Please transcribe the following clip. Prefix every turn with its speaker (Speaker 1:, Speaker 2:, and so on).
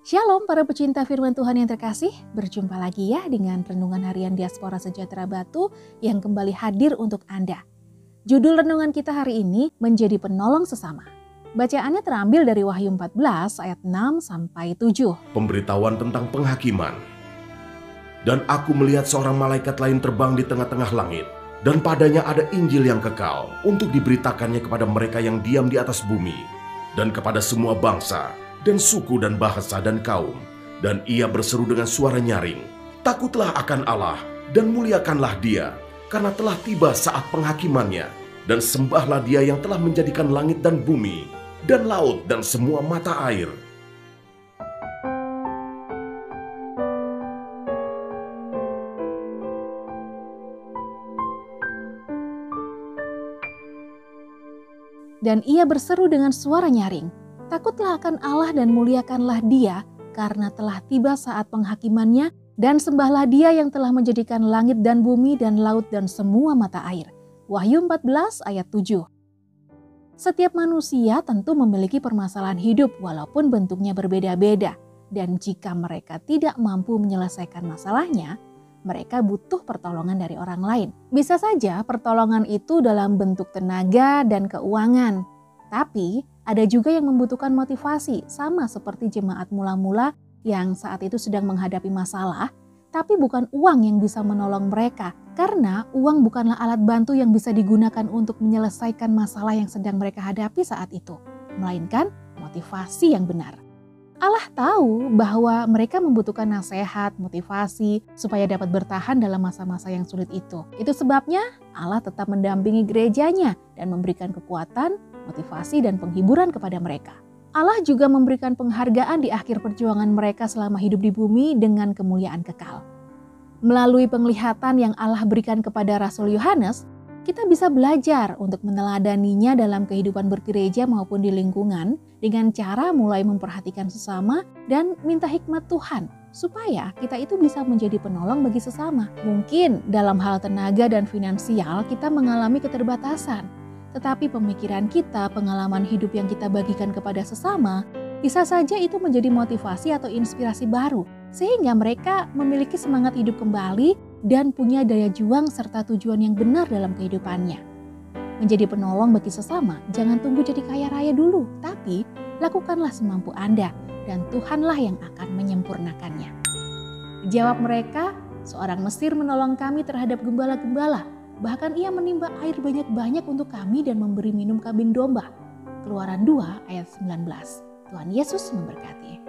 Speaker 1: Shalom para pecinta firman Tuhan yang terkasih, berjumpa lagi ya dengan Renungan Harian Diaspora Sejahtera Batu yang kembali hadir untuk Anda. Judul renungan kita hari ini menjadi penolong sesama. Bacaannya terambil dari Wahyu 14 ayat 6 sampai 7.
Speaker 2: Pemberitahuan tentang penghakiman. Dan aku melihat seorang malaikat lain terbang di tengah-tengah langit, dan padanya ada Injil yang kekal untuk diberitakannya kepada mereka yang diam di atas bumi, dan kepada semua bangsa, dan suku dan bahasa dan kaum. Dan ia berseru dengan suara nyaring, Takutlah akan Allah dan muliakanlah dia, karena telah tiba saat penghakimannya. Dan sembahlah dia yang telah menjadikan langit dan bumi, dan laut dan semua mata air.
Speaker 1: Dan ia berseru dengan suara nyaring, Takutlah akan Allah dan muliakanlah dia karena telah tiba saat penghakimannya dan sembahlah dia yang telah menjadikan langit dan bumi dan laut dan semua mata air. Wahyu 14 ayat 7. Setiap manusia tentu memiliki permasalahan hidup walaupun bentuknya berbeda-beda. Dan jika mereka tidak mampu menyelesaikan masalahnya, mereka butuh pertolongan dari orang lain. Bisa saja pertolongan itu dalam bentuk tenaga dan keuangan. Tapi ada juga yang membutuhkan motivasi, sama seperti jemaat mula-mula yang saat itu sedang menghadapi masalah, tapi bukan uang yang bisa menolong mereka, karena uang bukanlah alat bantu yang bisa digunakan untuk menyelesaikan masalah yang sedang mereka hadapi saat itu, melainkan motivasi yang benar. Allah tahu bahwa mereka membutuhkan nasihat, motivasi, supaya dapat bertahan dalam masa-masa yang sulit itu. Itu sebabnya Allah tetap mendampingi gerejanya dan memberikan kekuatan, motivasi, dan penghiburan kepada mereka. Allah juga memberikan penghargaan di akhir perjuangan mereka selama hidup di bumi dengan kemuliaan kekal. Melalui penglihatan yang Allah berikan kepada Rasul Yohanes, kita bisa belajar untuk meneladaninya dalam kehidupan bergereja maupun di lingkungan dengan cara mulai memperhatikan sesama dan minta hikmat Tuhan supaya kita itu bisa menjadi penolong bagi sesama. Mungkin dalam hal tenaga dan finansial kita mengalami keterbatasan, tetapi pemikiran kita, pengalaman hidup yang kita bagikan kepada sesama, bisa saja itu menjadi motivasi atau inspirasi baru, sehingga mereka memiliki semangat hidup kembali dan punya daya juang serta tujuan yang benar dalam kehidupannya. Menjadi penolong bagi sesama, jangan tunggu jadi kaya raya dulu, tapi lakukanlah semampu Anda, dan Tuhanlah yang akan menyempurnakannya. Jawab mereka, seorang Mesir menolong kami terhadap gembala-gembala, Bahkan ia menimba air banyak-banyak untuk kami dan memberi minum kambing domba. Keluaran 2 ayat 19. Tuhan Yesus memberkati.